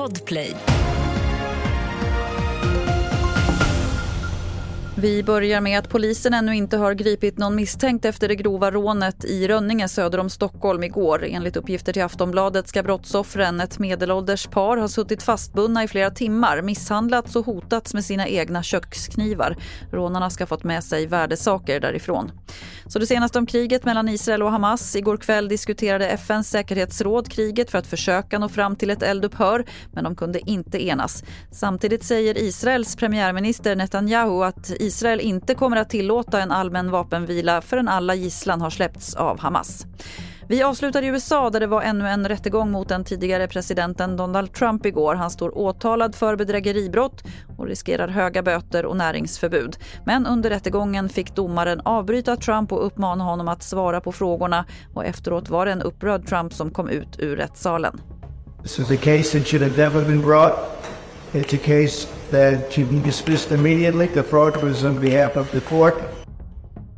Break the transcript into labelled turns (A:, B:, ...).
A: Podplay.
B: Vi börjar med att polisen ännu inte har gripit någon misstänkt efter det grova rånet i Rönninge söder om Stockholm igår. Enligt uppgifter till Aftonbladet ska brottsoffren, ett medelålders par, ha suttit fastbundna i flera timmar, misshandlats och hotats med sina egna köksknivar. Rånarna ska ha fått med sig värdesaker därifrån. Så det senaste om kriget mellan Israel och Hamas. Igår kväll diskuterade FNs säkerhetsråd kriget för att försöka nå fram till ett eldupphör, men de kunde inte enas. Samtidigt säger Israels premiärminister Netanyahu att Israel inte kommer att tillåta en allmän vapenvila förrän alla gisslan har släppts av Hamas. Vi avslutar i USA där det var ännu en rättegång mot den tidigare presidenten Donald Trump igår. Han står åtalad för bedrägeribrott och riskerar höga böter och näringsförbud. Men under rättegången fick domaren avbryta Trump och uppmana honom att svara på frågorna. Och efteråt var det en upprörd Trump som kom ut ur rättssalen.
C: This is a case that should have never been brought. It's a case that should be dismissed immediately. The fraud was on behalf of the court.